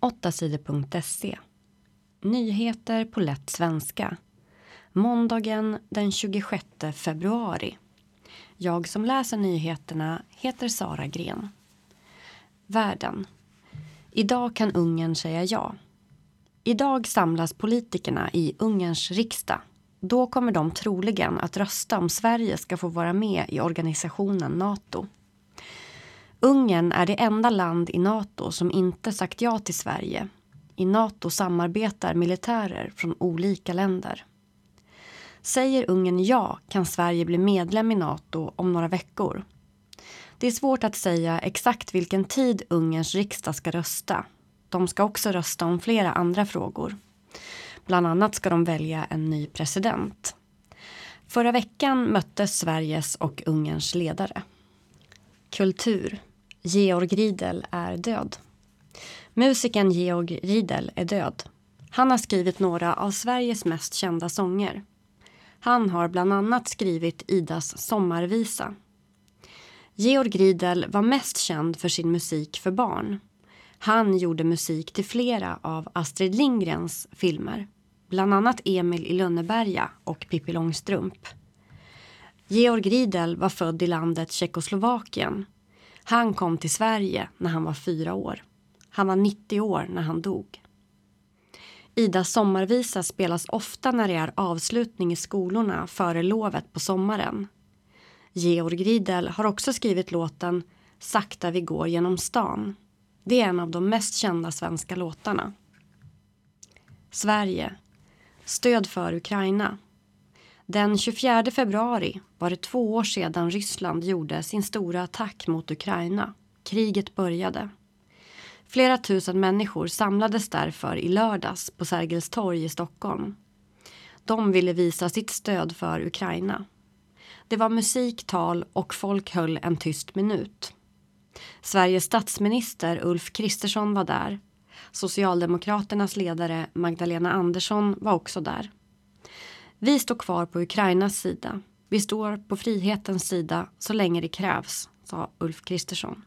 8sidor.se Nyheter på lätt svenska. Måndagen den 26 februari. Jag som läser nyheterna heter Sara Gren. Världen. Idag kan Ungern säga ja. Idag samlas politikerna i Ungerns riksdag. Då kommer de troligen att rösta om Sverige ska få vara med i organisationen Nato. Ungern är det enda land i Nato som inte sagt ja till Sverige. I Nato samarbetar militärer från olika länder. Säger Ungern ja kan Sverige bli medlem i Nato om några veckor. Det är svårt att säga exakt vilken tid Ungerns riksdag ska rösta. De ska också rösta om flera andra frågor. Bland annat ska de välja en ny president. Förra veckan möttes Sveriges och Ungerns ledare. Kultur. Georg Riedel är död. Musikern Georg Riedel är död. Han har skrivit några av Sveriges mest kända sånger. Han har bland annat skrivit Idas sommarvisa. Georg Riedel var mest känd för sin musik för barn. Han gjorde musik till flera av Astrid Lindgrens filmer. Bland annat Emil i Lönneberga och Pippi Långstrump. Georg Riedel var född i landet Tjeckoslovakien. Han kom till Sverige när han var fyra år. Han var 90 år när han dog. Idas sommarvisa spelas ofta när det är avslutning i skolorna före lovet på sommaren. Georg Riedel har också skrivit låten Sakta vi går genom stan. Det är en av de mest kända svenska låtarna. Sverige. Stöd för Ukraina. Den 24 februari var det två år sedan Ryssland gjorde sin stora attack mot Ukraina. Kriget började. Flera tusen människor samlades därför i lördags på Sergels torg i Stockholm. De ville visa sitt stöd för Ukraina. Det var musik, tal och folk höll en tyst minut. Sveriges statsminister Ulf Kristersson var där. Socialdemokraternas ledare Magdalena Andersson var också där. Vi står kvar på Ukrainas sida. Vi står på frihetens sida så länge det krävs, sa Ulf Kristersson.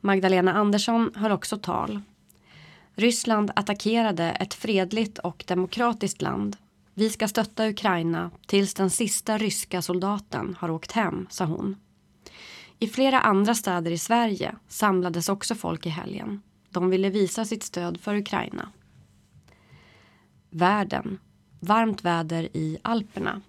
Magdalena Andersson höll också tal. Ryssland attackerade ett fredligt och demokratiskt land. Vi ska stötta Ukraina tills den sista ryska soldaten har åkt hem, sa hon. I flera andra städer i Sverige samlades också folk i helgen. De ville visa sitt stöd för Ukraina. Världen. Varmt väder i Alperna.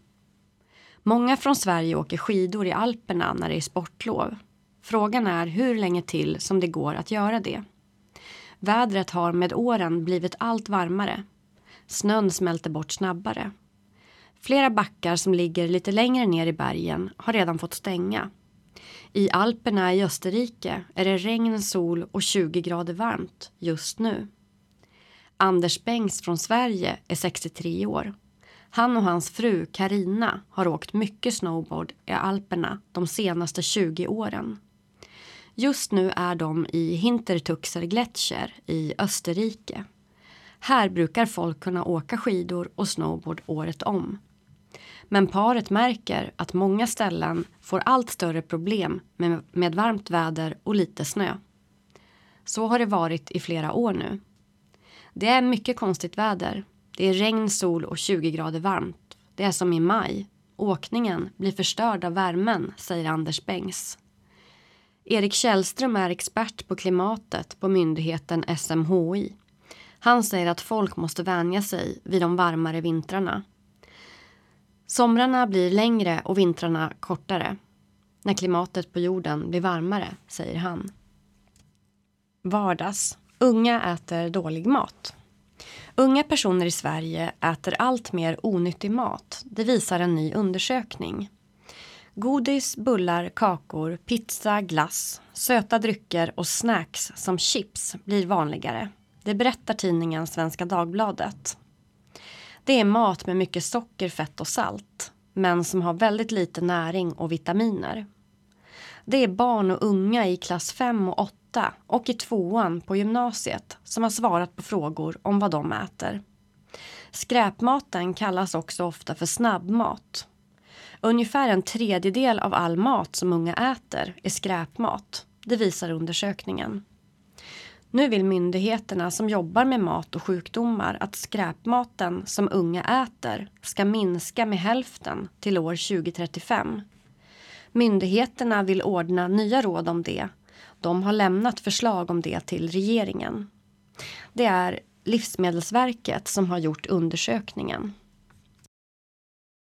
Många från Sverige åker skidor i Alperna när det är sportlov. Frågan är hur länge till som det går att göra det. Vädret har med åren blivit allt varmare. Snön smälter bort snabbare. Flera backar som ligger lite längre ner i bergen har redan fått stänga. I Alperna i Österrike är det regn, sol och 20 grader varmt just nu. Anders Bengs från Sverige är 63 år. Han och hans fru Karina har åkt mycket snowboard i Alperna de senaste 20 åren. Just nu är de i Hintertuxer Gletscher i Österrike. Här brukar folk kunna åka skidor och snowboard året om. Men paret märker att många ställen får allt större problem med, med varmt väder och lite snö. Så har det varit i flera år nu. Det är mycket konstigt väder. Det är regn, sol och 20 grader varmt. Det är som i maj. Åkningen blir förstörd av värmen, säger Anders Bengs. Erik Källström är expert på klimatet på myndigheten SMHI. Han säger att folk måste vänja sig vid de varmare vintrarna. Somrarna blir längre och vintrarna kortare när klimatet på jorden blir varmare, säger han. Vardags. Unga äter dålig mat. Unga personer i Sverige äter allt mer onyttig mat. Det visar en ny undersökning. Godis, bullar, kakor, pizza, glass, söta drycker och snacks som chips blir vanligare. Det berättar tidningen Svenska Dagbladet. Det är mat med mycket socker, fett och salt men som har väldigt lite näring och vitaminer. Det är barn och unga i klass 5 och 8 och i tvåan på gymnasiet som har svarat på frågor om vad de äter. Skräpmaten kallas också ofta för snabbmat Ungefär en tredjedel av all mat som unga äter är skräpmat. Det visar undersökningen. Nu vill myndigheterna som jobbar med mat och sjukdomar att skräpmaten som unga äter ska minska med hälften till år 2035. Myndigheterna vill ordna nya råd om det. De har lämnat förslag om det till regeringen. Det är Livsmedelsverket som har gjort undersökningen.